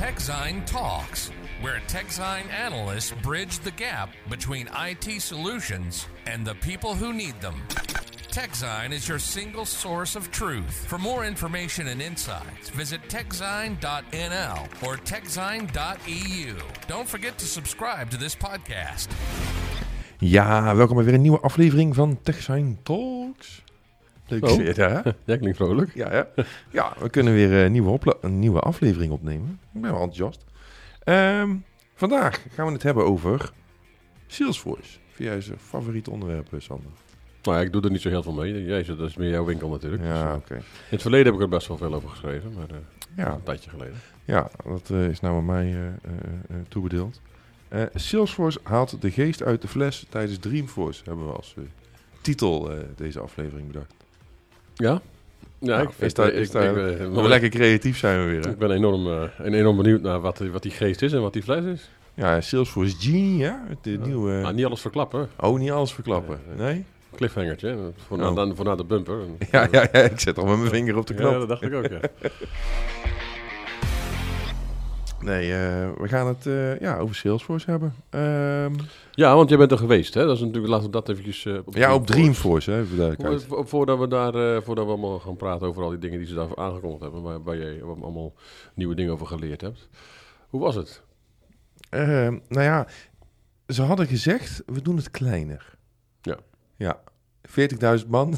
TechZine Talks, where TechZine analysts bridge the gap between IT solutions and the people who need them. TechZine is your single source of truth. For more information and insights, visit techzine.nl or techzine.eu. Don't forget to subscribe to this podcast. Ja, welkom bij weer een nieuwe aflevering van TechSign Talks. Leuk Oh. zit, hè? Jij klinkt vrolijk. Ja, ja. ja, we kunnen weer een nieuwe, opla- een nieuwe aflevering opnemen. Ik ben wel enthousiast. Ehm, vandaag gaan we het hebben over Salesforce. Via je favoriete onderwerp, eh, Sander. Nou ja, ik doe er niet zo heel veel mee. Jij, dat is meer jouw winkel natuurlijk. Dus, Ja, eh, oké. in het verleden heb ik er best wel veel over geschreven, maar eh, Ja, een tijdje geleden. ja, dat eh, is nou aan mij eh, eh, eh, toebedeeld. Eh, Salesforce haalt de geest uit de fles tijdens Dreamforce, hebben we als eh, titel eh, deze aflevering bedacht. Ja? Ja, Nou, ik, vind, eh, is ik, daar- ik, ben- Maar lekker creatief zijn we weer, hè? ik ben enorm, eh, enorm benieuwd naar wat, wat die geest is en wat die fles is. Ja, Salesforce Genie, ja. Het eh, Ja. nieuwe... Nou, niet alles verklappen. Oh, niet alles verklappen. Nee? Cliffhangertje, hè. voor, na, Oh. dan, voor na de bumper. Ja, ja, ja, ik zet al met mijn vinger op de knop. Ja, dat dacht ik ook, ja. Nee, eh, we gaan het eh, ja, over Salesforce hebben. Ehm, ja, want jij bent er geweest, hè. Dat is natuurlijk, laten we dat eventjes... eh, ja, op Dreamforce, hè, voor Voordat we, daar, voordat we allemaal gaan praten over al die dingen die ze daar aangekondigd hebben, waar, waar jij allemaal nieuwe dingen over geleerd hebt. Hoe was het? Ehm, nou ja, ze hadden gezegd, we doen het kleiner. Ja. Ja, 40.000 man.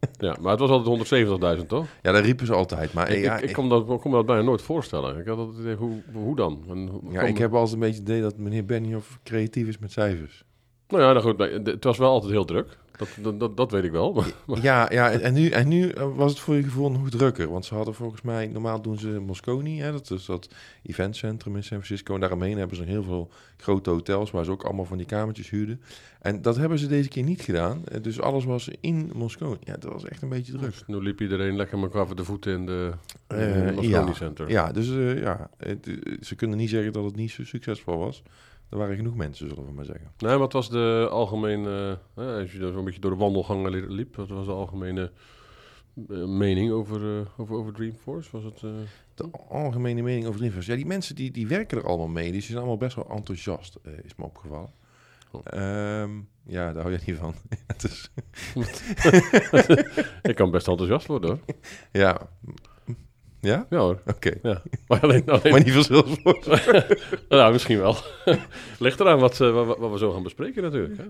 Ja, maar het was altijd 170.000, toch? ja, dat riepen ze altijd. Maar ik, ja, ik, ik kon dat, kon me dat bijna nooit voorstellen. Ik had altijd hoe, hoe dan? En hoe ja, ik heb altijd een beetje het idee dat meneer Benioff creatief is met cijfers. Nou ja, nou goed, het was wel altijd heel druk. Dat, dat, dat, dat weet ik wel. Maar, Ja, ja en, nu, en nu eh, was het voor je gevoel nog drukker. Want ze hadden volgens mij, normaal doen ze Moscone, hè, dat is dat eventcentrum in San Francisco. En daaromheen hebben ze heel veel grote hotels waar ze ook allemaal van die kamertjes huurden. En dat hebben ze deze keer niet gedaan. Eh, Dus alles was in Moscone. Ja, dat was echt een beetje druk. Dus nu liep iedereen lekker elkaar voor de voeten in de Eh, uh, Moscone ja. Center. Ja, dus ja, het, ze kunnen niet zeggen dat het niet zo succesvol was. Er waren genoeg mensen, zullen we maar zeggen. Nee, wat was de algemene... eh, als je er zo'n beetje door de wandelgangen li- liep, wat was de algemene eh, mening over, eh, over, over Dreamforce? Was het... De algemene mening over Dreamforce. Ja, die mensen die, die werken er allemaal mee. Die zijn allemaal best wel enthousiast, is me opgevallen. Oh. Ehm, ja, daar hou je niet van. Is, ik kan best enthousiast worden, hoor. ja. Ja? Ja, hoor. Oké. Ja. Maar alleen... alleen Maar niet Salesforce. nou, misschien wel. Ligt eraan wat, eh, wat, wat we zo gaan bespreken natuurlijk. Hè?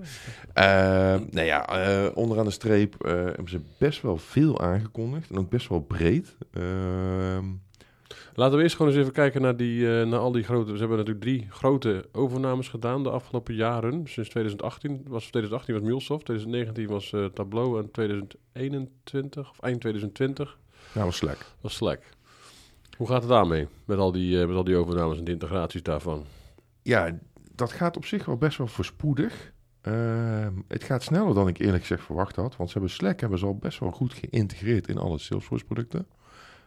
Ehm, nou ja, eh, onderaan de streep eh, hebben ze best wel veel aangekondigd. En ook best wel breed. Ehm, Laten we eerst gewoon eens even kijken naar, die, eh, naar al die grote... Ze hebben natuurlijk drie grote overnames gedaan de afgelopen jaren. Sinds 2018 was, 2018 was MuleSoft, 2019 was eh, Tableau en 2021, of eind 2020, nou, was slecht. was Slack. Hoe gaat het daarmee met al die, eh, met al die overnames en de integraties daarvan? Ja, dat gaat op zich wel best wel voorspoedig. Ehm, het gaat sneller dan ik eerlijk gezegd verwacht had. Want ze hebben Slack hebben ze al best wel goed geïntegreerd in alle Salesforce producten.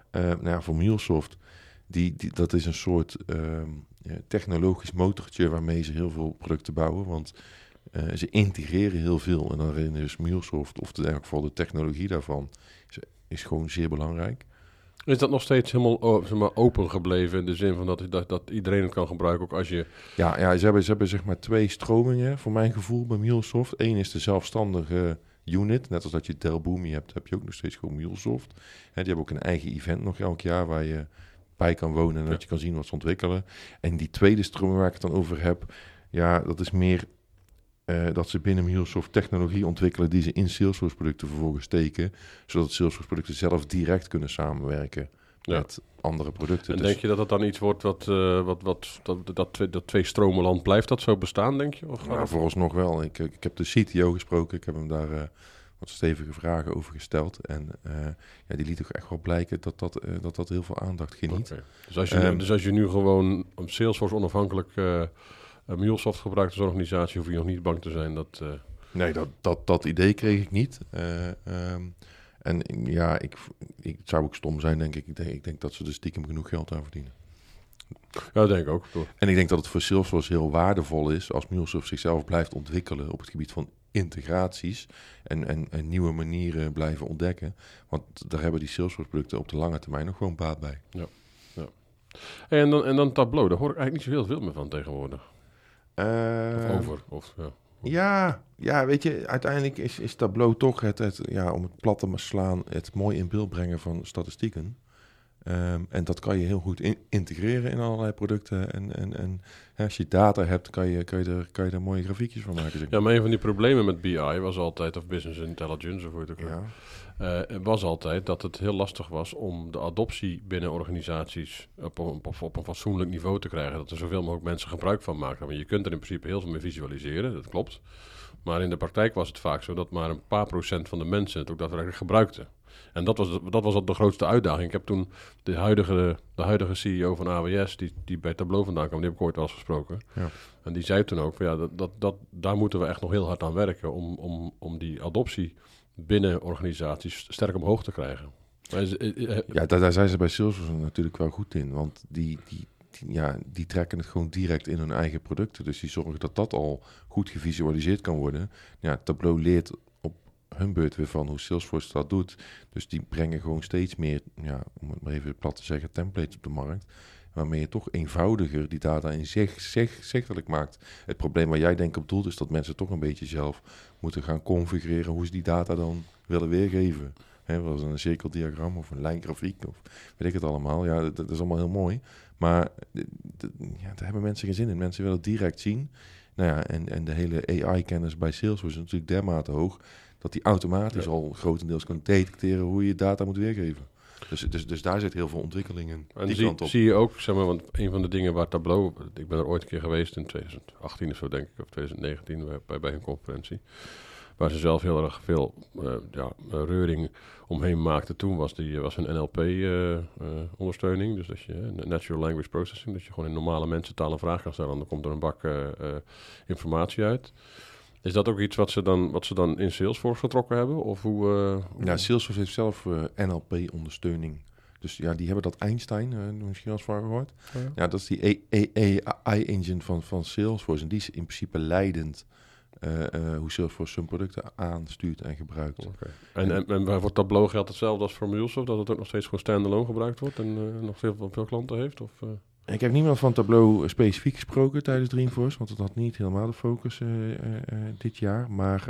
Ehm, nou ja, voor MuleSoft, die, die, dat is een soort ehm, technologisch motortje waarmee ze heel veel producten bouwen. Want eh, ze integreren heel veel. En daarin is MuleSoft, of eigenlijk de technologie daarvan, is gewoon zeer belangrijk. Is dat nog steeds helemaal zeg maar, open gebleven in de zin van dat, dat, dat iedereen het kan gebruiken, ook als je... Ja, ja ze, hebben, ze hebben zeg maar twee stromingen voor mijn gevoel bij MuleSoft. Eén is de zelfstandige unit. Net als dat je Dell Boomi hebt, heb je ook nog steeds gewoon MuleSoft. Hè, die hebben ook een eigen event nog elk jaar waar je bij kan wonen en Ja. dat je kan zien wat ze ontwikkelen. En die tweede stroming waar ik het dan over heb, ja, dat is meer eh, dat ze binnen MuleSoft technologie ontwikkelen die ze in Salesforce producten vervolgens steken, zodat Salesforce producten zelf direct kunnen samenwerken Ja. met andere producten. En Dus- denk je dat dat dan iets wordt wat, eh, wat, wat dat, dat, twee, dat twee stromenland blijft dat zo bestaan, denk je? Of Nou, vooralsnog wel. Ik, ik heb de CTO gesproken. Ik heb hem daar eh, wat stevige vragen over gesteld. En eh, ja, die liet ook echt wel blijken dat dat, eh, dat, dat heel veel aandacht geniet. Dus, als je, Ehm, dus als je nu gewoon Salesforce onafhankelijk eh eh, MuleSoft gebruikt als organisatie, hoef je nog niet bang te zijn dat... eh, Nee, dat, dat, dat idee kreeg ik niet. Eh, ehm, en ja, ik, ik, het zou ook stom zijn, denk ik. Ik denk, ik denk dat ze er stiekem genoeg geld aan verdienen. ja, dat denk ik ook. Toch? En ik denk dat het voor Salesforce heel waardevol is als MuleSoft zichzelf blijft ontwikkelen op het gebied van integraties en, en, en nieuwe manieren blijven ontdekken. Want daar hebben die Salesforce producten op de lange termijn nog gewoon baat bij. Hey, en, dan, en dan Tableau, daar hoor ik eigenlijk niet zo heel veel meer van tegenwoordig. Of Eh, over. Of, ja. Ja, ja, weet je, uiteindelijk is, is Tableau toch het, het, ja, om het plat te maar slaan, het mooi in beeld brengen van statistieken. Ehm, en dat kan je heel goed in- integreren in allerlei producten. En, en, en hè, als je data hebt, kan je, kan je, er, kan je er mooie grafiekjes van maken. Zeg ja, maar een van die problemen met BI was altijd, of Business Intelligence, of hoe het ook ja. Eh, was altijd dat het heel lastig was om de adoptie binnen organisaties op, een- op, op een fatsoenlijk niveau te krijgen. Dat er zoveel mogelijk mensen gebruik van maken. Want je kunt er in principe heel veel mee visualiseren, dat klopt. Maar in de praktijk was het vaak zo dat maar een paar procent van de mensen het ook daadwerkelijk gebruikten. En dat was, dat was de grootste uitdaging. Ik heb toen de huidige, de huidige CEO van AWS, die, die bij Tableau vandaan kwam, die heb ik ooit wel eens gesproken. Ja. En die zei toen ook, van, ja, dat, dat, dat, daar moeten we echt nog heel hard aan werken om, om, om die adoptie binnen organisaties sterk omhoog te krijgen. Eh, eh, Ja, daar, daar zijn ze bij Salesforce natuurlijk wel goed in. Want die, die, ja, die trekken het gewoon direct in hun eigen producten. Dus die zorgen dat dat al goed gevisualiseerd kan worden. Ja, Tableau leert hun beurt weer van hoe Salesforce dat doet. Dus die brengen gewoon steeds meer, ja, om het maar even plat te zeggen, templates op de markt. Waarmee je toch eenvoudiger die data in zich, zich zichtelijk maakt. Het probleem waar jij denk op doelt is dat mensen toch een beetje zelf moeten gaan configureren hoe ze die data dan willen weergeven. Hè, was een cirkeldiagram of een lijngrafiek of weet ik het allemaal. Ja, dat, is allemaal heel mooi. Maar ja, daar hebben mensen geen zin in. Mensen willen het direct zien. Nou ja, en, en de hele AI-kennis bij Salesforce is natuurlijk dermate hoog... dat die automatisch Ja. al grotendeels kan detecteren hoe je data moet weergeven. Dus, dus, dus daar zit heel veel ontwikkelingen en die zie, kant op. zie je ook, zeg maar, want een van de dingen waar Tableau, ik ben er ooit een keer geweest in 2018 of zo denk ik, of 2019 bij- bij, een conferentie, waar ze zelf heel erg veel eh, ja, eh, reuring omheen maakten toen, was, die, was een NLP-ondersteuning, dus dat je, eh, Natural Language Processing, dat je gewoon in normale mensentaal een vraag kan stellen en dan komt er een bak eh, eh, informatie uit. Is dat ook iets wat ze dan, wat ze dan in Salesforce getrokken hebben? Of hoe, eh, hoe- Ja, Salesforce heeft zelf eh, NLP-ondersteuning. Dus ja, die hebben dat Einstein, eh, misschien al eens van gehoord. Ja. Ja, dat is die AI-engine van, van Salesforce. En die is in principe leidend hoe Salesforce zijn producten aanstuurt en gebruikt. Oké. En, en, en voor Tableau geldt hetzelfde als voor MuleSoft, dat het ook nog steeds gewoon standalone gebruikt wordt en nog veel, veel klanten heeft? Of? Ik heb niemand van Tableau specifiek gesproken tijdens Dreamforce, want dat had niet helemaal de focus eh, eh, eh, dit jaar. Maar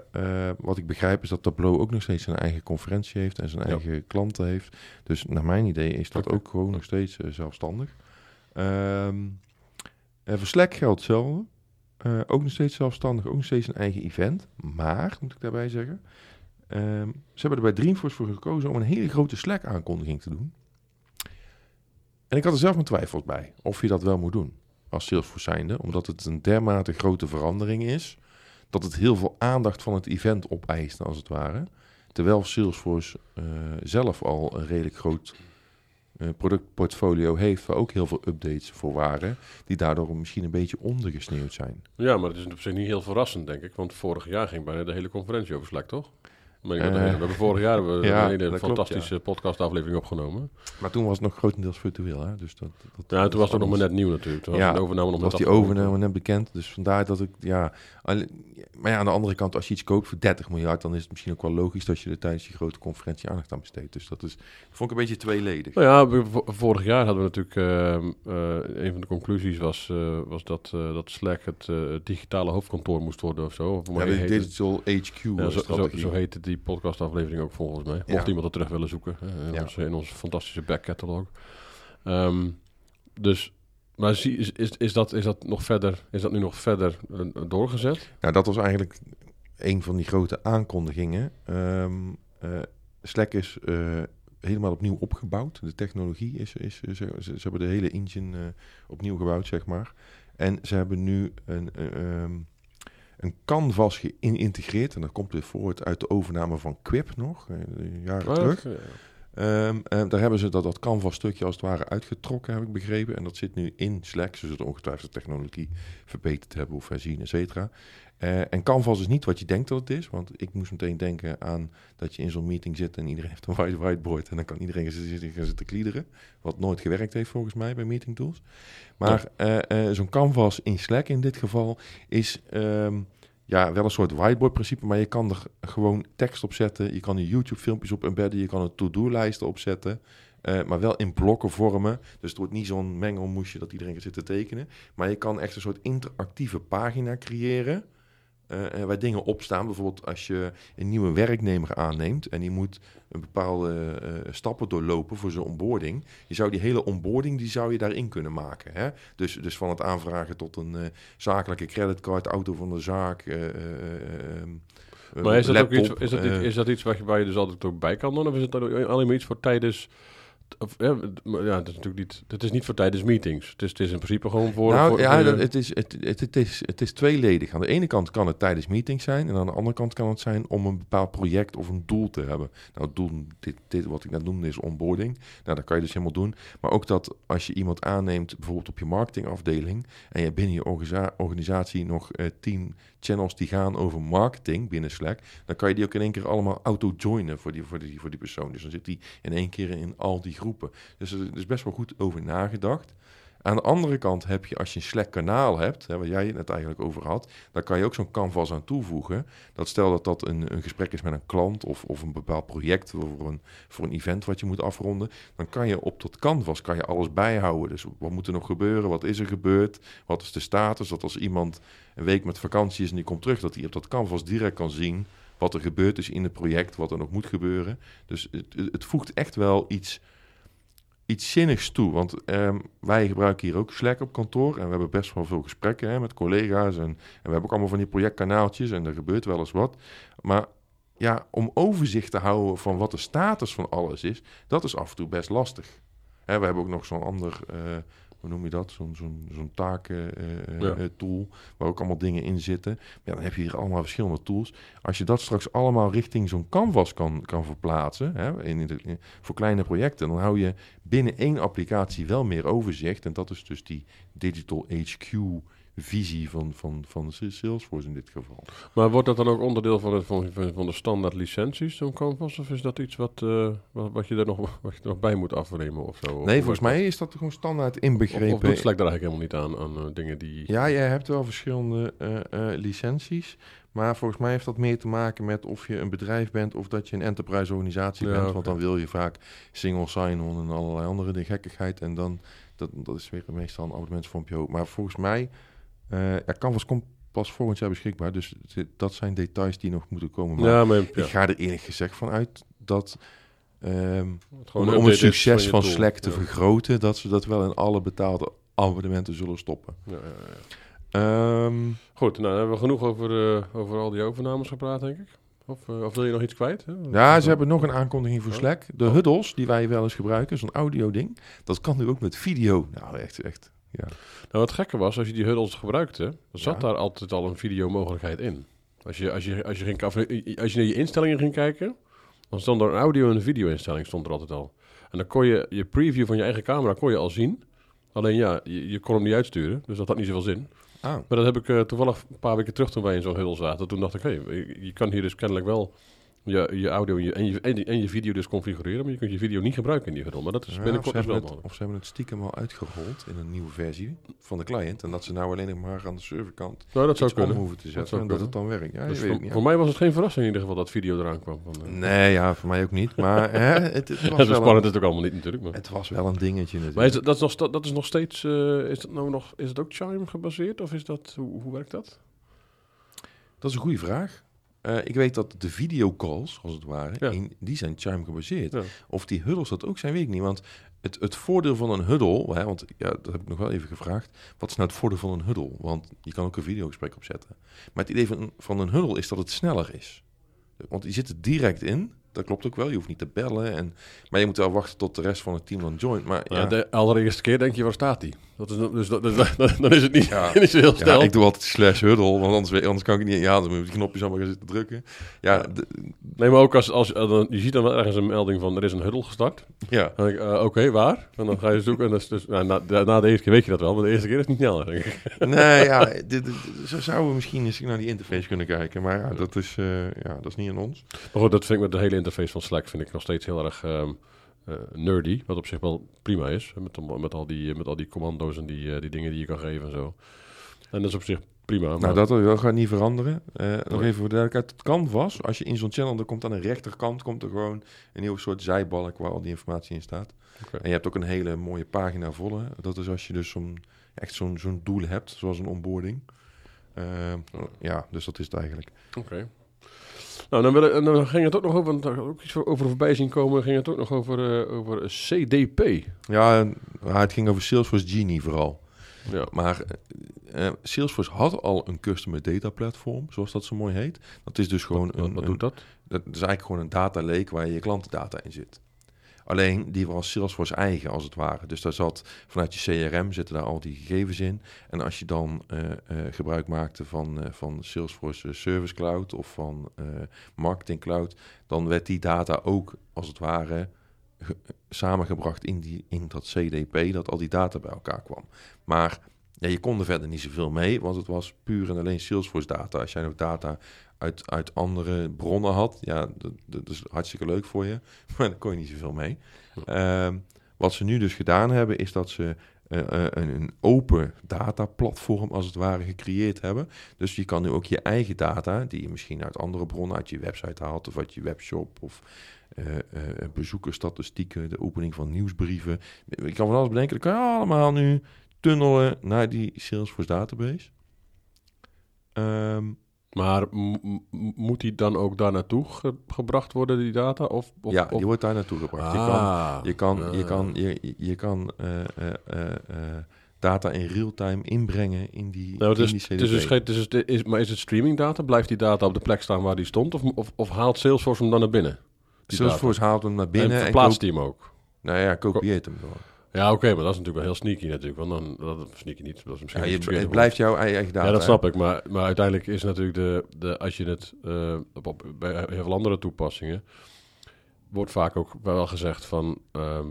wat ik begrijp is dat Tableau ook nog steeds zijn eigen conferentie heeft en zijn Ja. eigen klanten heeft. Dus naar mijn idee is dat ook gewoon nog steeds zelfstandig. En voor Slack geldt hetzelfde. Ook nog steeds zelfstandig, ook nog steeds een eigen event. Maar, moet ik daarbij zeggen, ehm, ze hebben er bij Dreamforce voor gekozen om een hele grote Slack-aankondiging te doen. En ik had er zelf mijn twijfels bij of je dat wel moet doen als Salesforce zijnde, omdat het een dermate grote verandering is, dat het heel veel aandacht van het event opeist, als het ware. Terwijl Salesforce eh, zelf al een redelijk groot eh, productportfolio heeft, waar ook heel veel updates voor waren, die daardoor misschien een beetje ondergesneeuwd zijn. Ja, maar het is op zich niet heel verrassend, denk ik. Want vorig jaar ging bijna de hele conferentie over Slack, toch? Maar ik Eh, we hebben vorig jaar hebben we ja, een hele dat klopt, fantastische podcastaflevering opgenomen. Maar toen was het nog grotendeels virtueel, hè? Dus dat, dat, Ja, toen was het nog maar net nieuw natuurlijk. Toen was Ja, de overname nog was die overname net bekend. Dus vandaar dat ik, ja... Maar ja, aan de andere kant, als je iets koopt voor 30 miljard... dan is het misschien ook wel logisch dat je er tijdens die grote conferentie aandacht aan besteedt. Dus dat is, vond ik een beetje tweeledig. Nou ja, vorig jaar hadden we natuurlijk... ehm, eh, een van de conclusies was, eh, was dat, eh, dat Slack het eh, digitale hoofdkantoor moest worden of zo. Of Ja, de het? Digital HQ Ja, zo, zo, zo heette die podcastaflevering ook volgens mij. Mocht Ja. iemand het terug willen zoeken hè, in, Ja. ons, in onze fantastische backcatalog. Ehm dus, maar zie, is, is, is, dat, is, dat nog verder, is dat nu nog verder eh, doorgezet? Nou, dat was eigenlijk een van die grote aankondigingen. Ehm, eh, Slack is eh, helemaal opnieuw opgebouwd. De technologie is... is ze, ze, ze hebben de hele engine opnieuw gebouwd, zeg maar. En ze hebben nu een... eh, ehm, een canvas geïntegreerd. En dat komt weer voort uit de overname van Quip nog, eh, jaren terug. Ja. Ehm, ehm, daar hebben ze dat, dat Canvas stukje als het ware uitgetrokken, heb ik begrepen. En dat zit nu in Slack. Ze zullen ongetwijfeld de technologie verbeterd hebben of herzien, et cetera. Eh, en Canvas is niet wat je denkt dat het is. Want ik moest meteen denken aan dat je in zo'n meeting zit en iedereen heeft een white whiteboard. En dan kan iedereen gaan zitten, gaan zitten kliederen. Wat nooit gewerkt heeft volgens mij bij meeting tools. Maar eh, eh, zo'n Canvas in Slack in dit geval is... ehm, ja, wel een soort whiteboard-principe, maar je kan er gewoon tekst op zetten. Je kan er YouTube-filmpjes op embedden. Je kan er to-do-lijsten opzetten. eh, maar wel in blokken vormen. Dus het wordt niet zo'n mengelmoesje dat iedereen gaat zitten tekenen. Maar je kan echt een soort interactieve pagina creëren. Eh, eh, waar dingen op staan. Bijvoorbeeld als je een nieuwe werknemer aanneemt en die moet een bepaalde eh, stappen doorlopen voor zijn onboarding. Je zou die hele onboarding die zou je daarin kunnen maken. Hè? Dus, dus van het aanvragen tot een zakelijke creditcard, auto van de zaak. eh, eh, eh, ehm, Maar is dat, ook laptop, iets, is, dat, iets- is dat iets waar je, waar je dus altijd ook bij kan doen? Of is het ook alleen maar iets voor tijdens... Of, ja, dat is natuurlijk niet, dat is niet voor tijdens meetings. Het is, het is in principe gewoon voor... nou voor, ja, voor je- dat, het, is, het, het, het, is, het is tweeledig. Aan de ene kant kan het tijdens meetings zijn. En aan de andere kant kan het zijn om een bepaald project of een doel te hebben. Nou, het doel, dit, dit wat ik net noemde, is onboarding. Nou, dat kan je dus helemaal doen. Maar ook dat als je iemand aanneemt, bijvoorbeeld op je marketingafdeling. En je hebt binnen je organisa- organisatie nog eh, tien channels die gaan over marketing binnen Slack. Dan kan je die ook in één keer allemaal auto-joinen voor die, voor, die, voor die persoon. Dus dan zit die in één keer in al die Dus er is best wel goed over nagedacht. Aan de andere kant heb je, als je een Slack kanaal hebt, hè, waar jij het net eigenlijk over had, dan kan je ook zo'n canvas aan toevoegen. Dat stel dat dat een, een gesprek is met een klant of, of een bepaald project voor een, voor een event wat je moet afronden, dan kan je op dat canvas kan je alles bijhouden. Dus wat moet er nog gebeuren? Wat is er gebeurd? Wat is de status? Dat als iemand een week met vakantie is en die komt terug, dat hij op dat canvas direct kan zien wat er gebeurd is in het project, wat er nog moet gebeuren. Dus het, het voegt echt wel iets iets zinnigs toe. Want ehm, wij gebruiken hier ook Slack op kantoor. En we hebben best wel veel gesprekken hè, met collega's. En, en we hebben ook allemaal van die projectkanaaltjes. En er gebeurt wel eens wat. Maar ja, om overzicht te houden van wat de status van alles is, dat is af en toe best lastig. Hè, we hebben ook nog zo'n ander, eh, hoe noem je dat? Zo'n zo'n zo'n eh, Ja. eh, tool, waar ook allemaal dingen in zitten. Ja, dan heb je hier allemaal verschillende tools. Als je dat straks allemaal richting zo'n canvas kan, kan verplaatsen, hè, in, de- in- voor kleine projecten, dan hou je binnen één applicatie wel meer overzicht. En dat is dus die Digital HQ visie van, van, van Salesforce in dit geval. Maar wordt dat dan ook onderdeel van, het, van, van de standaard licenties, zo'n canvas? Of is dat iets wat, eh, wat, wat je er nog, wat je er nog bij moet afnemen of zo? Of- Nee, of volgens mij is dat gewoon standaard Of, inbegrepen. of doet Slack daar eigenlijk helemaal niet aan, aan eh, dingen die... Ja, jij hebt wel verschillende eh, licenties. Maar volgens mij heeft dat meer te maken met of je een bedrijf bent of dat je een enterprise organisatie Ja, bent. Want dan wil je vaak single sign-on en allerlei andere de gekkigheid. En dan, dat, dat is weer meestal een abonnementsvormpje ook. Maar volgens mij, eh ja, Canvas komt pas volgend jaar beschikbaar. Dus dat zijn details die nog moeten komen. Maar ja, maar ja, ik ga er eerlijk gezegd van uit dat... ehm, om, het succes van tool. Slack te vergroten, dat ze dat wel in alle betaalde abonnementen zullen stoppen. Ja, ja, ja. Ehm, Goed, nou, dan hebben we genoeg over, eh, over al die overnames gepraat, denk ik. Of, eh, of wil je nog iets kwijt? hè? ja, ze hebben nog een aankondiging voor Oh. Slack. De huddles, die wij wel eens gebruiken, zo'n audio ding. Dat kan nu ook met video. Nou, echt, echt. Ja. Nou, wat gekke was, als je die huddles gebruikte, dan zat Ja. daar altijd al een videomogelijkheid in. Als je, als, je, als, je ging, als je naar je instellingen ging kijken, dan stond er een audio- en een video-instelling stond er altijd al. En dan kon je je preview van je eigen camera kon je al zien. Alleen ja, je, je kon hem niet uitsturen, dus dat had niet zoveel zin. Ah, Maar dat heb ik eh, toevallig een paar weken terug toen wij in zo'n huddle zaten. Toen dacht ik, hé, je, je kan hier dus kennelijk wel je, je audio en je, en, je, en je- video dus configureren, maar je kunt je video niet gebruiken in die huddle. Maar dat is binnenkort dus wel hebben het, mogelijk. of ze hebben het stiekem al uitgerold in een nieuwe versie van de client. En dat ze nou alleen nog maar aan de serverkant Nou, dat zou kunnen. hoeven te zetten. zou en dat het dan werkt. Ja, Dus voor, niet, voor mij was het geen verrassing in ieder geval dat video eraan kwam. Van, eh, Nee, ja, voor mij ook niet. Maar hè, het, het, was Ja, wel spannend is een, het ook allemaal niet natuurlijk. Maar, het was wel een dingetje natuurlijk. maar is dat, dat, is nog, dat is nog steeds, eh, is dat nou nog, is het ook Chime gebaseerd? Of is dat, hoe, hoe werkt dat? Dat is een goede vraag. Eh, ik weet dat de videocalls, als het ware, Ja. in- die zijn Chime gebaseerd. Ja. Of die huddles dat ook zijn, weet ik niet. Want het, het voordeel van een huddle, hè, want ja, dat heb ik nog wel even gevraagd. Wat is nou het voordeel van een huddle? Want je kan ook een videogesprek opzetten. Maar het idee van, van een huddle is dat het sneller is. Want die zit er direct in. Dat klopt ook wel. Je hoeft niet te bellen. En, maar je moet wel wachten tot de rest van het team dan joint. Maar Ja. ja, de allereerste keer denk je, waar staat die? Dat is, dus dat, dus dat- dan is het niet, Ja. heel Ja, snel. ik doe altijd slash huddle, want anders, anders kan ik niet. Ja, dan moet je die knopjes allemaal gaan zitten drukken. Ja, Nee, maar ook als, als eh, dan, je ziet dan wel ergens een melding van, er is een huddle gestart. ja. Dan denk ik, eh, oké, waar? En dan ga je zoeken. En dat is dus, nou, na, de- na de eerste keer weet je dat wel, maar de eerste keer is het niet snel, denk ik. Nee, ja, dit, dit- zo zouden we misschien eens naar die interface kunnen kijken. Maar ja, dat is, eh, ja, dat is niet aan ons. Maar goed, dat vind ik met de hele interface van Slack vind ik nog steeds heel erg ehm, eh, nerdy. Wat op zich wel prima is. Met, met, al, die, met al die commando's en die, eh, die dingen die je kan geven en zo. En dat is op zich prima. Maar Nou, dat, dat gaat niet veranderen. Eh, nog even voor de duidelijkheid. Het canvas, als je in zo'n channel, dan komt aan de rechterkant komt er gewoon een nieuw soort zijbalk waar al die informatie in staat. En je hebt ook een hele mooie pagina volle. Dat is als je dus zo'n, echt zo'n, zo'n doel hebt, zoals een onboarding. Eh, ja, dus dat is het eigenlijk. Oké. Nou, dan, wil ik- en dan ging het ook nog over, want daar ook iets over voorbij zien komen, ging het ook nog over, eh, over CDP. Ja, het ging over Salesforce Genie vooral. Ja. Maar eh, eh, Salesforce had al een customer data platform, zoals dat zo mooi heet. Dat is dus gewoon Wat, een, doet dat? Dat is eigenlijk gewoon een data lake waar je klantendata in zit. Alleen die was Salesforce eigen als het ware. Dus daar zat vanuit je CRM zitten daar al die gegevens in. En als je dan eh, eh, gebruik maakte van, eh, van Salesforce Service Cloud of van Marketing Cloud, dan werd die data ook als het ware ge- samengebracht in, die, in dat CDP, dat al die data bij elkaar kwam. Maar ja, je kon er verder niet zoveel mee, want het was puur en alleen Salesforce data. Als jij nog data uit, uit andere bronnen had, ja, dat, dat is hartstikke leuk voor je, maar daar kon je niet zoveel mee. Ehm, wat ze nu dus gedaan hebben, is dat ze eh, eh, een, een open dataplatform als het ware gecreëerd hebben. Dus je kan nu ook je eigen data, die je misschien uit andere bronnen, uit je website haalt of uit je webshop of eh, bezoekersstatistieken, de opening van nieuwsbrieven. Je kan van alles bedenken, dat kan je allemaal nu tunnelen naar die Salesforce database. Ehm, Maar moet die dan ook daar naartoe ge- gebracht worden, die data? Of, of, ja, of- die wordt daar naartoe gebracht. Je kan, Ah, je kan, je ah. kan, je, je kan eh, eh, eh, data in real-time inbrengen in die, Nou, in is, die dus het is, is, maar is het streaming data? Blijft die data op de plek staan waar die stond? Of, of, of haalt Salesforce hem dan naar binnen? Salesforce haalt hem naar binnen en en, verplaatst koop- die hem ook? nou ja, kopieert hem gewoon. Ja, oké, maar dat is natuurlijk wel heel sneaky natuurlijk. Want dan, dat, sneaky niet, dat is misschien Ja, je, het blijft jouw eigen data. Ja, dat snap ik. Maar, maar uiteindelijk is natuurlijk de, de als je het eh, op, op- bij heel veel andere toepassingen wordt vaak ook wel gezegd van ehm,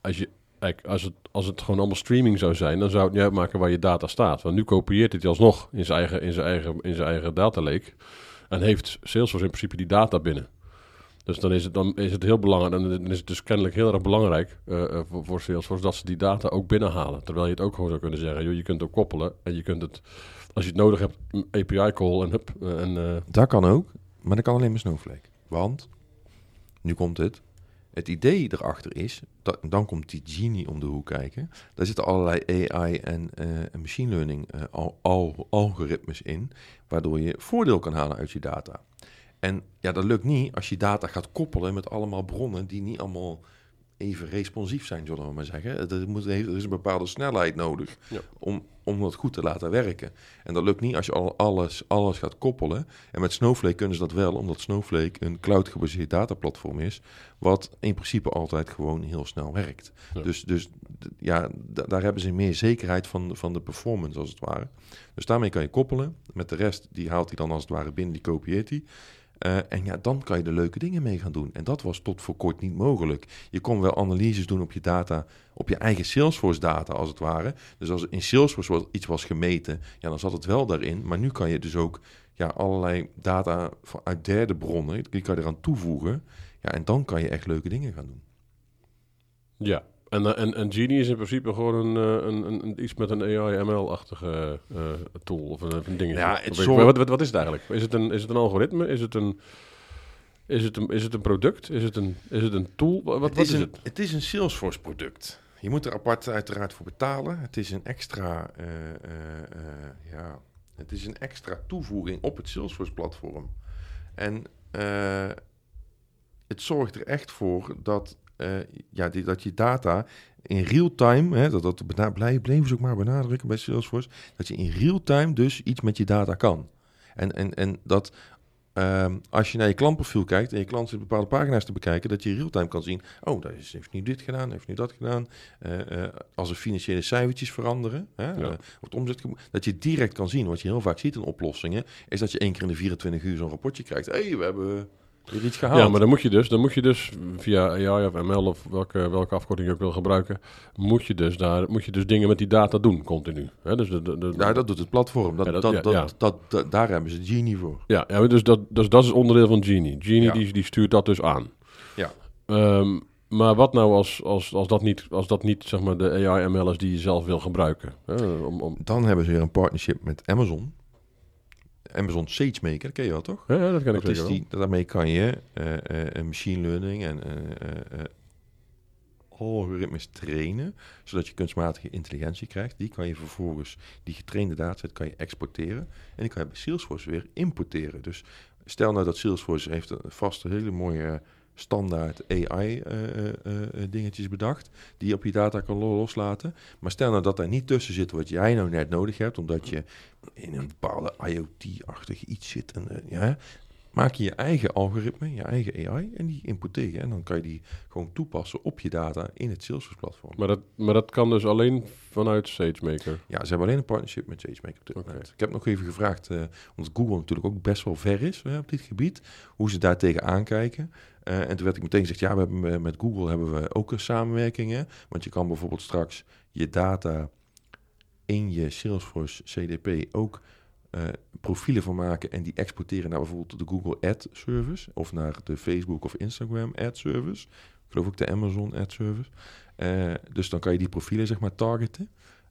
als je kijk, als het, als het gewoon allemaal streaming zou zijn, dan zou het niet uitmaken waar je data staat. Want nu kopieert het alsnog in zijn eigen, in zijn eigen, in zijn eigen data lake en heeft Salesforce in principe die data binnen. Dus dan is het, dan is het heel belangrijk, en dan is het dus kennelijk heel erg belangrijk eh, eh, voor, voor Salesforce dat ze die data ook binnenhalen. Terwijl je het ook gewoon zou kunnen zeggen, joh, je kunt ook koppelen en je kunt het, als je het nodig hebt, API call en hup. eh, En, Dat kan ook, maar dat kan alleen maar Snowflake. Want, nu komt het, het idee erachter is, dat, dan komt die Genie om de hoek kijken. Daar zitten allerlei AI en machine learning al- algoritmes in, waardoor je voordeel kan halen uit je data. En ja, dat lukt niet als je data gaat koppelen met allemaal bronnen die niet allemaal even responsief zijn, zullen we maar zeggen. Er, moet, er is een bepaalde snelheid nodig Ja. om, om dat goed te laten werken. En dat lukt niet als je al alles, alles gaat koppelen. En met Snowflake kunnen ze dat wel, omdat Snowflake een cloud-gebaseerd dataplatform is, wat in principe altijd gewoon heel snel werkt. Ja. Dus, dus ja, da- daar hebben ze meer zekerheid van, van de performance, als het ware. Dus daarmee kan je koppelen. Met de rest, die haalt hij dan als het ware binnen, die kopieert hij. Eh, en ja, dan kan je er leuke dingen mee gaan doen. En dat was tot voor kort niet mogelijk. Je kon wel analyses doen op je data, op je eigen Salesforce data als het ware. Dus als in Salesforce iets was gemeten, ja, dan zat het wel daarin. Maar nu kan je dus ook ja, allerlei data uit derde bronnen, die kan je eraan toevoegen. Ja, en dan kan je echt leuke dingen gaan doen. ja. En, eh, en, en Genie is in principe gewoon een, eh, een, een, een- iets met een AI-ML-achtige eh, tool of een, een dingetje. Ja, het wat, wat, wat is het eigenlijk? Is het een, is het een algoritme? Is het een, is het een, is het een product? Is het een, is het een tool? Wat, wat het, is, is een, het? het is een Salesforce product. Je moet er apart uiteraard voor betalen. Het is een extra, ja, het is een extra toevoeging op het Salesforce platform. En het zorgt er echt voor dat, ja, die, dat je data in real time, hè, dat, dat bena- blij- bleven ze ook maar benadrukken bij Salesforce, dat je in real time dus iets met je data kan. En, en, en dat ehm, als je naar je klantprofiel kijkt en je klant zit bepaalde pagina's te bekijken, dat je real-time kan zien, oh, dat is, heeft nu dit gedaan, heeft nu dat gedaan. Eh, eh, als er financiële cijfertjes veranderen, hè, Ja. eh, wordt omzet, dat je direct kan zien. Wat je heel vaak ziet in oplossingen, is dat je één keer in de 24 uur zo'n rapportje krijgt. Hé, hey, we hebben weer iets gehaald. Ja, maar dan moet je dus, dan moet je dus via AI of ML of welke, welke afkorting je ook wil gebruiken, moet je dus daar, moet je dus dingen met die data doen, continu. Hè? Dus de, de, de- Ja, dat doet het platform. Dat, Ja, dat- dat, ja, dat, ja. dat, dat- daar hebben ze Genie voor. Ja, ja dus, dat, dus dat is onderdeel van Genie. Genie Ja. die, die stuurt dat dus aan. Ja. Ehm, Maar wat nou als, als, als dat niet, als dat niet zeg maar, de AI-ML is die je zelf wil gebruiken? Hè? Om, om, Dan hebben ze weer een partnership met Amazon. Amazon SageMaker, dat ken je wel toch? ja, ja, dat kan ik Dat is zeker die, daarmee kan je een machine learning en algoritmes trainen, zodat je kunstmatige intelligentie krijgt. Die kan je vervolgens, die getrainde dataset kan je exporteren en die kan je bij Salesforce weer importeren. Dus stel nou dat Salesforce heeft een vaste hele mooie standaard AI eh, eh, eh, dingetjes bedacht, die je op je data kan lo- loslaten. Maar stel nou dat daar niet tussen zit wat jij nou net nodig hebt, omdat je in een bepaalde IoT-achtig iets zit. En, ja, maak je je eigen algoritme, je eigen AI en die importeer je. En dan kan je die gewoon toepassen op je data in het Salesforce-platform. Maar dat, maar dat kan dus alleen vanuit SageMaker. Ja, ze hebben alleen een partnership met SageMaker op dit Oké. moment. Ik heb nog even gevraagd, eh, omdat Google natuurlijk ook best wel ver is op dit gebied, hoe ze daar tegen aankijken. Eh, en toen werd ik meteen gezegd, ja, we hebben, met Google hebben we ook een samenwerking. Want je kan bijvoorbeeld straks je data in je Salesforce CDP ook eh, profielen van maken en die exporteren naar bijvoorbeeld de Google Ad Service of naar de Facebook of Instagram Ad Service. Ik geloof ook de Amazon Ad Service. Eh, dus dan kan je die profielen zeg maar targeten.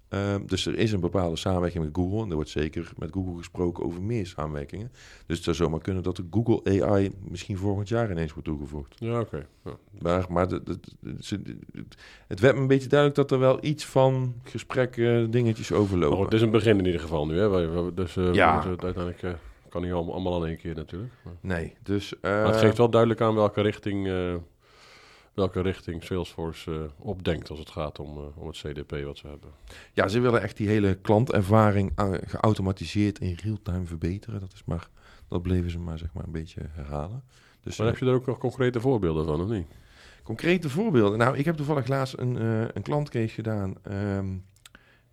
Ehm, dus er is een bepaalde samenwerking met Google. En er wordt zeker met Google gesproken over meer samenwerkingen. Dus het zou zomaar kunnen dat de Google AI misschien volgend jaar ineens wordt toegevoegd. Ja, oké. Ja. Maar, maar de, de- de- ze- de- het werd me een beetje duidelijk dat er wel iets van gesprekken, dingetjes overlopen. Oh, het is een begin in ieder geval nu. Hè? Dus eh, Ja. we uiteindelijk eh, kan niet allemaal, allemaal aan één keer natuurlijk. Maar, Nee, dus... eh, maar het geeft wel duidelijk aan welke richting, eh, welke richting Salesforce eh, opdenkt als het gaat om, eh, om het CDP wat ze hebben. Ja, ze willen echt die hele klantervaring eh, geautomatiseerd in real-time verbeteren. Dat is maar... Dat bleven ze maar, zeg maar, een beetje herhalen. Dus Maar heb je er ook nog concrete voorbeelden van, of niet? Concrete voorbeelden. Nou, ik heb toevallig laatst een, een klantcase gedaan ehm,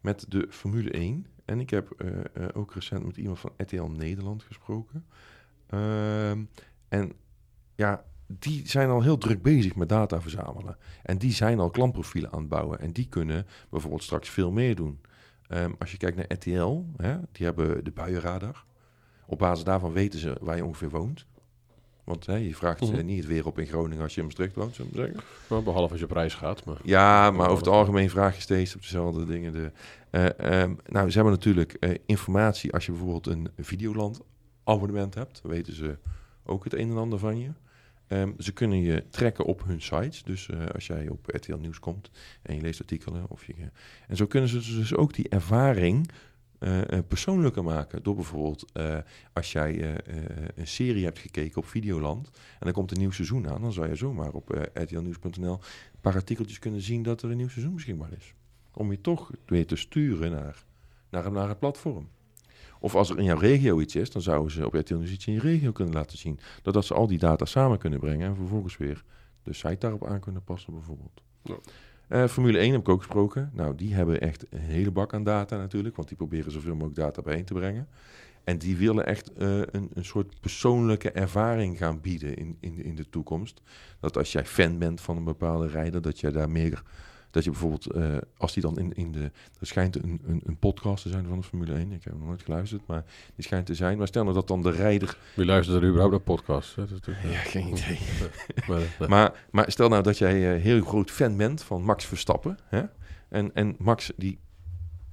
met de Formule 1. En ik heb ook recent met iemand van RTL Nederland gesproken. Ehm, en ja, die zijn al heel druk bezig met data verzamelen. En die zijn al klantprofielen aan het bouwen. En die kunnen bijvoorbeeld straks veel meer doen. Ehm, als je kijkt naar RTL, hè, die hebben de buienradar. Op basis daarvan weten ze waar je ongeveer woont. Want hè, je vraagt eh, Mhm. niet het weer op in Groningen als je in Maastricht woont, zullen we zeggen. Nou, behalve als je op reis gaat. Maar... Ja, maar over het algemeen vraag je steeds op dezelfde dingen. De, eh, ehm, nou, ze hebben natuurlijk eh, informatie als je bijvoorbeeld een Videoland abonnement hebt. Dan weten ze ook het een en ander van je. Ehm, ze kunnen je trekken op hun sites. Dus eh, als jij op RTL Nieuws komt en je leest artikelen. Of je, en zo kunnen ze dus ook die ervaring eh, eh, persoonlijker maken. Door bijvoorbeeld als jij een serie hebt gekeken op Videoland. En er komt een nieuw seizoen aan. Dan zou je zomaar op rtlnieuws.nl een paar artikeltjes kunnen zien dat er een nieuw seizoen beschikbaar is. Om je toch weer te sturen naar, naar, naar het platform. Of als er in jouw regio iets is, dan zouden ze op RTL Nieuws iets in je regio kunnen laten zien. Doordat ze al die data samen kunnen brengen en vervolgens weer de site daarop aan kunnen passen bijvoorbeeld. Ja. Eh, Formule 1 heb ik ook gesproken. Nou, die hebben echt een hele bak aan data natuurlijk, want die proberen zoveel mogelijk data bijeen te brengen. En die willen echt eh, een, een soort persoonlijke ervaring gaan bieden in, in, in de toekomst. Dat als jij fan bent van een bepaalde rijder, dat jij daar meer. Dat je bijvoorbeeld, eh, als die dan in, in de. Er schijnt een, een, een podcast te zijn van de Formule 1. Ik heb nog nooit geluisterd, maar die schijnt te zijn. Maar stel nou dat dan de rijder. Wie luistert er überhaupt naar podcasts? hè? Dat is natuurlijk- Ja, geen idee. Maar, eh, nee. Maar, maar stel nou dat jij eh, heel groot fan bent van Max Verstappen. Hè? En, en Max die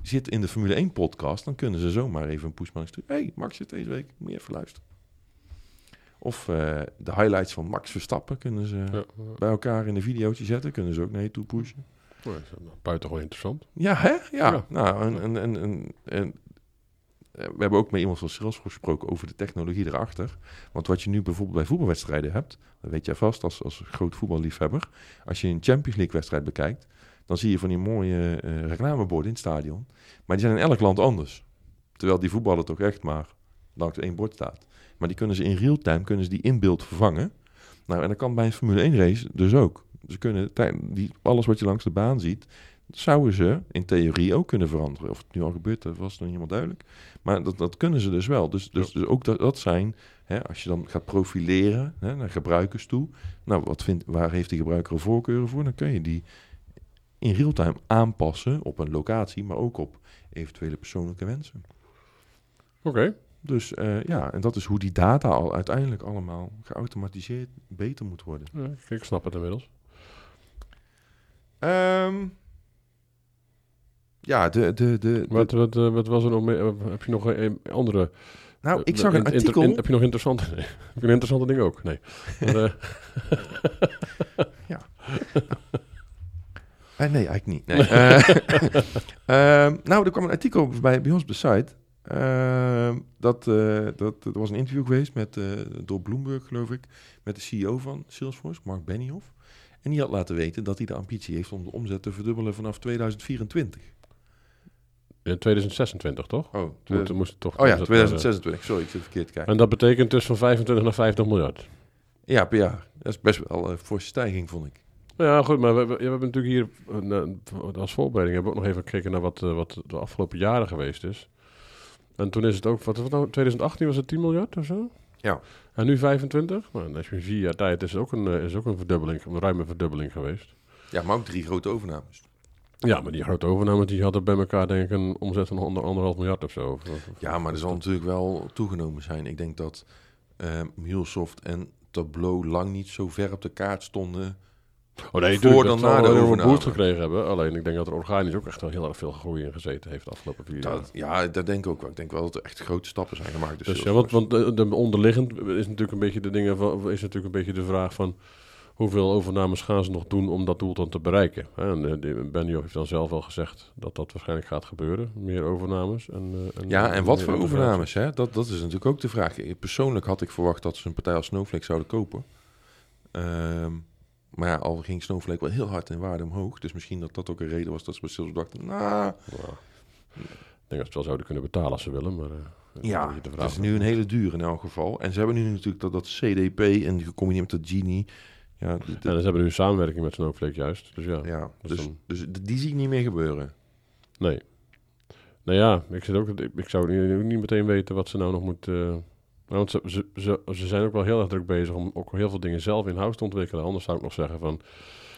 zit in de Formule 1 podcast. Dan kunnen ze zomaar even een pushman sturen. hey, Max zit deze week. Moet je even luisteren. Of eh, de highlights van Max Verstappen kunnen ze ja. bij elkaar in een videootje zetten. Kunnen ze ook naar je toe pushen. Nou, dat is buitengewoon interessant. Ja, hè? Ja. Ja. Nou, en, en, en, en, en, eh, we hebben ook met iemand van Salesforce gesproken over de technologie erachter. Want wat je nu bijvoorbeeld bij voetbalwedstrijden hebt, dat weet jij vast als, als groot voetballiefhebber. Als je een Champions League wedstrijd bekijkt, dan zie je van die mooie eh, reclameborden in het stadion. Maar die zijn in elk land anders. Terwijl die voetballer toch echt maar langs één bord staat. Maar die kunnen ze in real time kunnen ze die in beeld vervangen. Nou, en dat kan bij een Formule 1 race dus ook. Ze kunnen die, alles wat je langs de baan ziet, zouden ze in theorie ook kunnen veranderen. Of het nu al gebeurt, dat was nog niet helemaal duidelijk. Maar dat, dat kunnen ze dus wel. Dus, dus, dus ook dat, dat zijn, hè, als je dan gaat profileren hè, naar gebruikers toe. Nou, wat vindt, waar heeft die gebruiker een voorkeuren voor? Dan kun je die in real-time aanpassen op een locatie, maar ook op eventuele persoonlijke wensen. Oké. Dus eh, ja, en dat is hoe die data al uiteindelijk allemaal geautomatiseerd beter moet worden. Ja, ik snap het inmiddels. Ehm, ja, de... de, de, Wat, wat, eh, wat was er nog meer? Eh, Heb je nog een, andere... nou, ik eh, zag een inter- artikel... in- heb je nog interessante... Nee. heb je een interessante ding ook? Nee. Maar, eh, Eh, nee, eigenlijk niet. Nee. Eh, ehm, nou, er kwam een artikel bij, bij ons op de site. Ehm, dat, dat, er was een interview geweest met, eh, door Bloomberg, geloof ik, met de CEO van Salesforce, Mark Benioff. En die had laten weten dat hij de ambitie heeft om de omzet te verdubbelen vanaf 2024. in 2026, toch? Oh, Moet, moest toch oh ja, dat- 2026. Sorry, ik zit verkeerd te kijken. En dat betekent dus van 25 naar 50 miljard. Ja, per jaar. Dat is best wel een forse stijging, vond ik. Ja, goed, maar we, we, ja, we hebben natuurlijk hier eh, als voorbereiding hebben we ook nog even gekeken naar wat, eh, wat de afgelopen jaren geweest is. En toen is het ook, wat was het nou, 2018 was het 10 miljard of zo? Ja. En nu 25? Nou, als je vier jaar tijd is het ook een, eh, is ook een verdubbeling, een ruime verdubbeling geweest. Ja, maar ook drie grote overnames. Ja, maar die grote overnames die hadden bij elkaar denk ik een omzet van onder anderhalf miljard of zo. Of- of- Ja, maar er zal natuurlijk wel toegenomen zijn. Ik denk dat eh MuleSoft en Tableau lang niet zo ver op de kaart stonden. Oh nee, voor dan na de een overname. boost gekregen hebben. Alleen ik denk dat er organisch ook echt wel heel erg veel groei in gezeten heeft de afgelopen vier jaar. Dat, ja, dat denk ik ook wel. Ik denk wel dat er echt grote stappen zijn gemaakt. Dus, Dus ja, want, want de, de onderliggend is natuurlijk een beetje de dingen van, is natuurlijk een beetje de vraag van hoeveel overnames gaan ze nog doen om dat doel dan te bereiken. En eh, heeft dan zelf al gezegd dat dat waarschijnlijk gaat gebeuren, meer overnames. En, eh, ja, en wat voor overnames? Hè? Dat, dat is natuurlijk ook de vraag. Persoonlijk had ik verwacht dat ze een partij als Snowflake zouden kopen. Ehm, maar ja, al ging Snowflake wel heel hard in waarde omhoog. Dus misschien dat dat ook een reden was dat ze bij dachten... Nou, Ja. Ik denk dat ze het wel zouden kunnen betalen als ze willen, maar... eh, dat is een ja, de het is nu een hele duur in elk geval. En ze hebben nu natuurlijk dat, dat CDP en gecombineerd met dat Genie. Ja, En ze hebben nu een samenwerking met Snowflake juist, dus ja. ja dus dus, dan- dus die zie ik niet meer gebeuren. Nee. Nou ja, ik, zit ook, ik, ik zou niet, niet meteen weten wat ze nou nog moeten... want ze, ze, ze, ze zijn ook wel heel erg druk bezig om ook heel veel dingen zelf in-house te ontwikkelen. Anders zou ik nog zeggen van...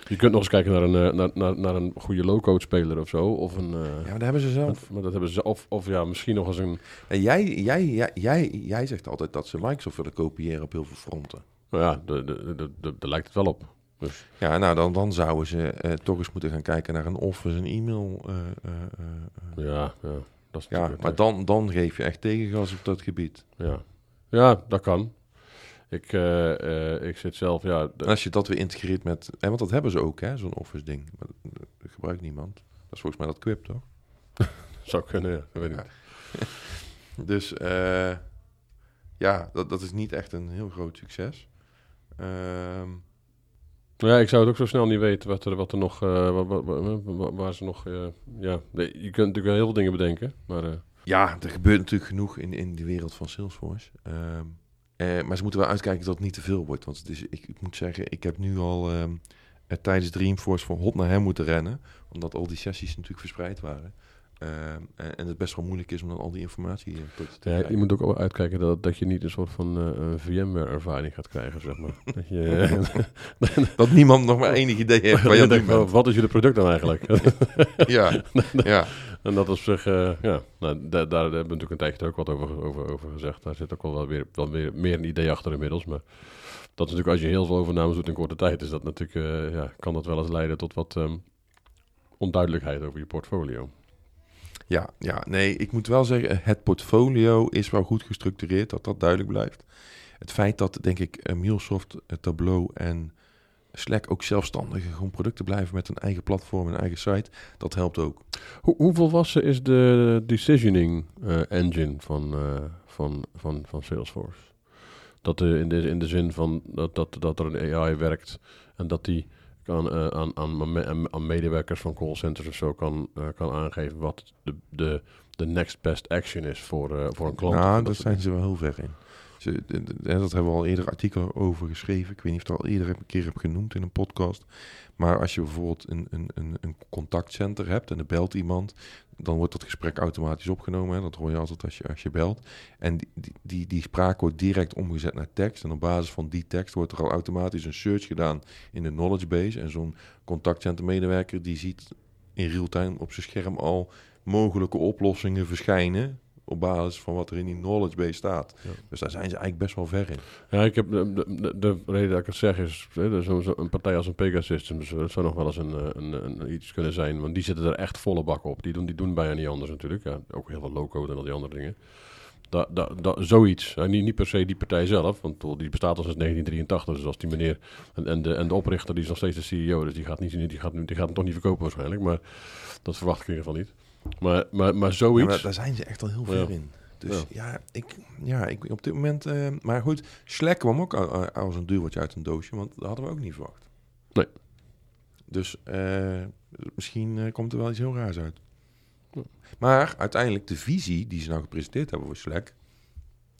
Je kunt nog eens kijken naar een, eh, naar, naar, naar een goede low-code speler of zo. Of een... eh, Ja, maar daar hebben ze zelf. of- maar dat hebben ze... Of, of ja, misschien nog eens een... En jij, jij, jij, jij, jij zegt altijd dat ze Microsoft willen kopiëren op heel veel fronten. Nou ja, de, de, de, de- daar lijkt het wel op. Ja, nou dan, dan zouden ze eh, toch eens moeten gaan kijken naar een Office, een e-mail. eh, eh, eh, Ja, ja. Dat is ja, natuurlijk maar dan, dan geef je echt tegengas op dat gebied. Ja. Ja, dat kan. Ik, eh, eh, ik zit zelf... Ja, de- als je dat weer integreert met... En want dat hebben ze ook, hè, zo'n Office ding. Dat, dat gebruikt niemand. Dat is volgens mij dat Quip, toch? zou kunnen, ja. Dat weet ik Ja. niet. Dus eh, ja, dat, dat is niet echt een heel groot succes. Ehm, Ja, ik zou het ook zo snel niet weten wat er, wat er nog, eh, wa- wa- wa- wa- waar, ze nog, eh, ja, je kunt natuurlijk wel heel veel dingen bedenken, maar eh, ja, er gebeurt natuurlijk genoeg in, in de wereld van Salesforce. Ehm, eh, maar ze moeten wel uitkijken dat het niet te veel wordt. Want het is, ik, ik moet zeggen, ik heb nu al ehm, eh, tijdens Dreamforce van hot naar hem moeten rennen. Omdat al die sessies natuurlijk verspreid waren. Ehm, en, en het best wel moeilijk is om dan al die informatie eh, tot te ja, krijgen. je moet ook wel uitkijken dat, dat je niet een soort van VMware-ervaring gaat krijgen, zeg maar. dat je, Dat niemand nog maar enig idee heeft waar je denkt, wat is jullie product dan eigenlijk? Ja, ja. En dat op zich, eh, ja, nou, daar, hebben we natuurlijk een tijdje ook wat over, over, over gezegd. Daar zit ook wel, weer, wel weer meer een idee achter inmiddels, maar dat is natuurlijk als je heel veel overnames doet in korte tijd, is dat natuurlijk, eh, ja, kan dat wel eens leiden tot wat ehm, onduidelijkheid over je portfolio. Ja, ja, nee, ik moet wel zeggen, het portfolio is wel goed gestructureerd, dat dat duidelijk blijft. Het feit dat, denk ik, eh, eh, Tableau en Slack ook zelfstandige gewoon producten blijven met een eigen platform en eigen site, dat helpt ook. Hoe, hoe volwassen is de decisioning eh, engine van, eh, van, van, van Salesforce? Dat de, in, de, in de zin van dat, dat, dat er een AI werkt en dat die kan, eh, aan, aan, aan- medewerkers van callcenters of zo kan, eh, kan aangeven wat de, de, de next best action is voor, eh, voor een klant. Nou, Of daar zijn ze wel heel ver in. Dat hebben we al eerder artikelen over geschreven. Ik weet niet of ik het al eerder een keer heb genoemd in een podcast. Maar als je bijvoorbeeld een, een, een, contactcenter hebt en er belt iemand, dan wordt dat gesprek automatisch opgenomen. Dat hoor je altijd als je, als je belt. En die, die, die, spraak wordt direct omgezet naar tekst. En op basis van die tekst wordt er al automatisch een search gedaan in de knowledge base. En zo'n contactcentermedewerker die ziet in real time op zijn scherm al mogelijke oplossingen verschijnen op basis van wat er in die knowledge base staat. Ja. Dus daar zijn ze eigenlijk best wel ver in. Ja, ik heb de, de, de- de reden dat ik het zeg is, hè, zo, zo een partij als een Pegasystems, dat zou nog wel eens een, eh, een, een, iets kunnen zijn, want die zitten er echt volle bak op. Die doen, die doen bijna niet anders natuurlijk. Ja, ook heel veel low-code en al die andere dingen. Da, da, da, zoiets, niet, niet per se die partij zelf, want die bestaat al sinds 1983, dus als die meneer en, en, de, en de oprichter die is nog steeds de CEO, dus die gaat, niet, die gaat, nu- die gaat hem toch niet verkopen waarschijnlijk, maar dat verwacht ik in ieder geval niet. Maar, maar, maar Ja, zoiets... maar daar zijn ze echt al heel ver in. Dus ja, ik, ja, ik op dit moment... eh, maar goed, Slack kwam ook a- als een duwtje uit een doosje, want dat hadden we ook niet verwacht. Nee. Dus eh, misschien eh, komt er wel iets heel raars uit. Ja. Maar uiteindelijk de visie die ze nou gepresenteerd hebben voor Slack,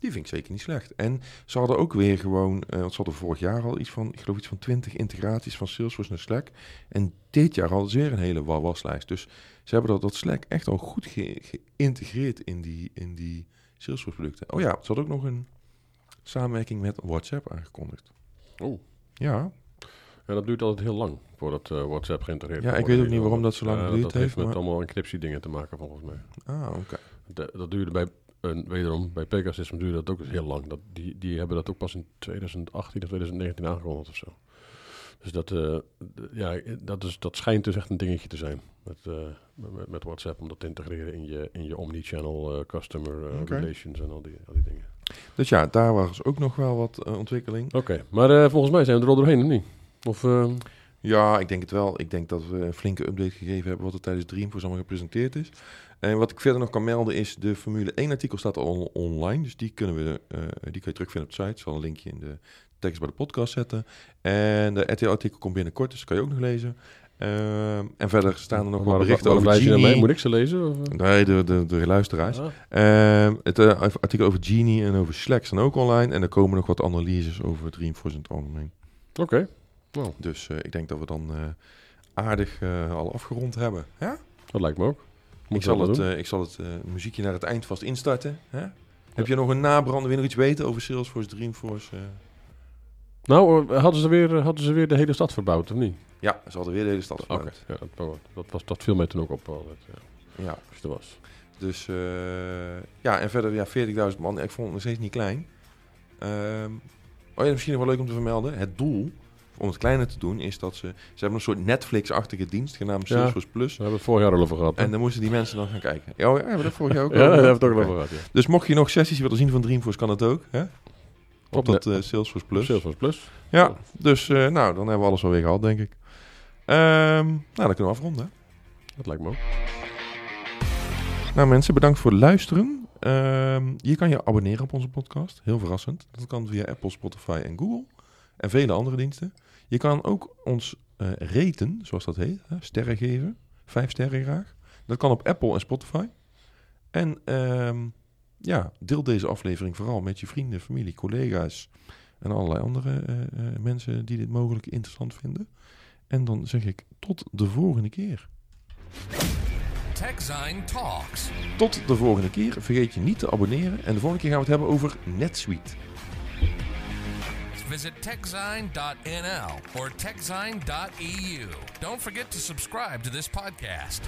die vind ik zeker niet slecht. En ze hadden ook weer gewoon, eh want ze hadden vorig jaar al iets van, ik geloof iets van 20 integraties van Salesforce naar Slack. En dit jaar hadden ze weer een hele wa- waslijst. Dus ze hebben dat, dat Slack echt al goed ge- geïntegreerd in die, in die Salesforce producten. Oh ja, ze hadden ook nog een samenwerking met WhatsApp aangekondigd. Oh. Ja, Ja, dat duurt altijd heel lang voordat eh, WhatsApp geïntegreerd Ja, kan ik weet ook niet waarom dat zo lang Ja, geduurd dat heeft heeft, met maar- allemaal encryptie dingen te maken volgens mij. ah, oké. Dat, dat duurde bij, eh, wederom, bij Pegasus duurde dat ook heel lang. Dat, die, die hebben dat ook pas in 2018 of 2019 aangekondigd of zo. Dus dat, eh, ja, dat, is, dat schijnt dus echt een dingetje te zijn met, eh, met, met WhatsApp om dat te integreren in je, in je omnichannel eh, customer relations en al die, al die dingen. Dus ja, daar was ook nog wel wat ontwikkeling. Oké, maar volgens mij zijn we er al doorheen, of niet? Of, Ja, ik denk het wel. Ik denk dat we een flinke update gegeven hebben wat er tijdens Dreamforce allemaal gepresenteerd is. En wat ik verder nog kan melden is, de Formule 1 artikel staat al on- online. Dus die, kunnen we, eh, die kun je terugvinden op de site. Ik zal een linkje in de tekst bij de podcast zetten. En de RTL-artikel komt binnenkort, dus dat kan je ook nog lezen. Ehm, en verder staan er nog wat berichten over? Genie. Moet ik ze lezen? Of, eh? Nee, de, de, de luisteraars. Ah, Ehm, het eh, artikel over Genie en over Slack staan ook online. En er komen nog wat analyses over het algemeen. Oké, Dus eh, ik denk dat we dan aardig al afgerond hebben. Ja? dat lijkt me ook. Moet Ik zal, het, eh, ik zal het eh, muziekje naar het eind vast instarten. Hè? Heb je nog een nabrander? Wil je nog iets weten over Salesforce, Dreamforce? eh? Nou, eh, hadden ze, weer, hadden ze weer de hele stad verbouwd, of niet? Ja, ze hadden weer de hele stad verbouwd. ja, dat, dat, was, dat viel mij toen ook op. dat, ja, Ja, als je er was. dus eh, ja, en verder ja, 40.000 man. Ik vond het nog steeds niet klein. Ehm, oh ja, misschien nog wel leuk om te vermelden. Het doel om het kleiner te doen is dat ze... Ze hebben een soort Netflix-achtige dienst genaamd Ja. Salesforce Plus. We hebben het vorig jaar al over gehad. hè? En dan moesten die mensen dan gaan kijken. Ja, oh ja, hebben we dat vorig jaar ook ja, al daar hebben we het ook al over gehad, ja. Dus mocht je nog sessies willen zien van Dreamforce, kan het ook. Hè? Op, dat eh, Salesforce Plus. Salesforce Plus. Ja, dus eh, nou, dan hebben we alles alweer gehad, denk ik. Ehm, nou, dan kunnen we afronden. hè. Dat lijkt me ook. Nou mensen, bedankt voor het luisteren. Ehm, je kan je abonneren op onze podcast. Heel verrassend. Dat kan via Apple, Spotify en Google. En vele andere diensten. Je kan ook ons eh raten, zoals dat heet. Hè? Sterren geven. Vijf sterren graag. Dat kan op Apple en Spotify. En ehm, ja, deel deze aflevering vooral met je vrienden, familie, collega's en allerlei andere eh, eh, mensen die dit mogelijk interessant vinden. En dan zeg ik tot de volgende keer. TechZine Talks. Tot de volgende keer. Vergeet je niet te abonneren. En de volgende keer gaan we het hebben over NetSuite. Visit techzine.nl or techzine.eu. Don't forget to subscribe to this podcast.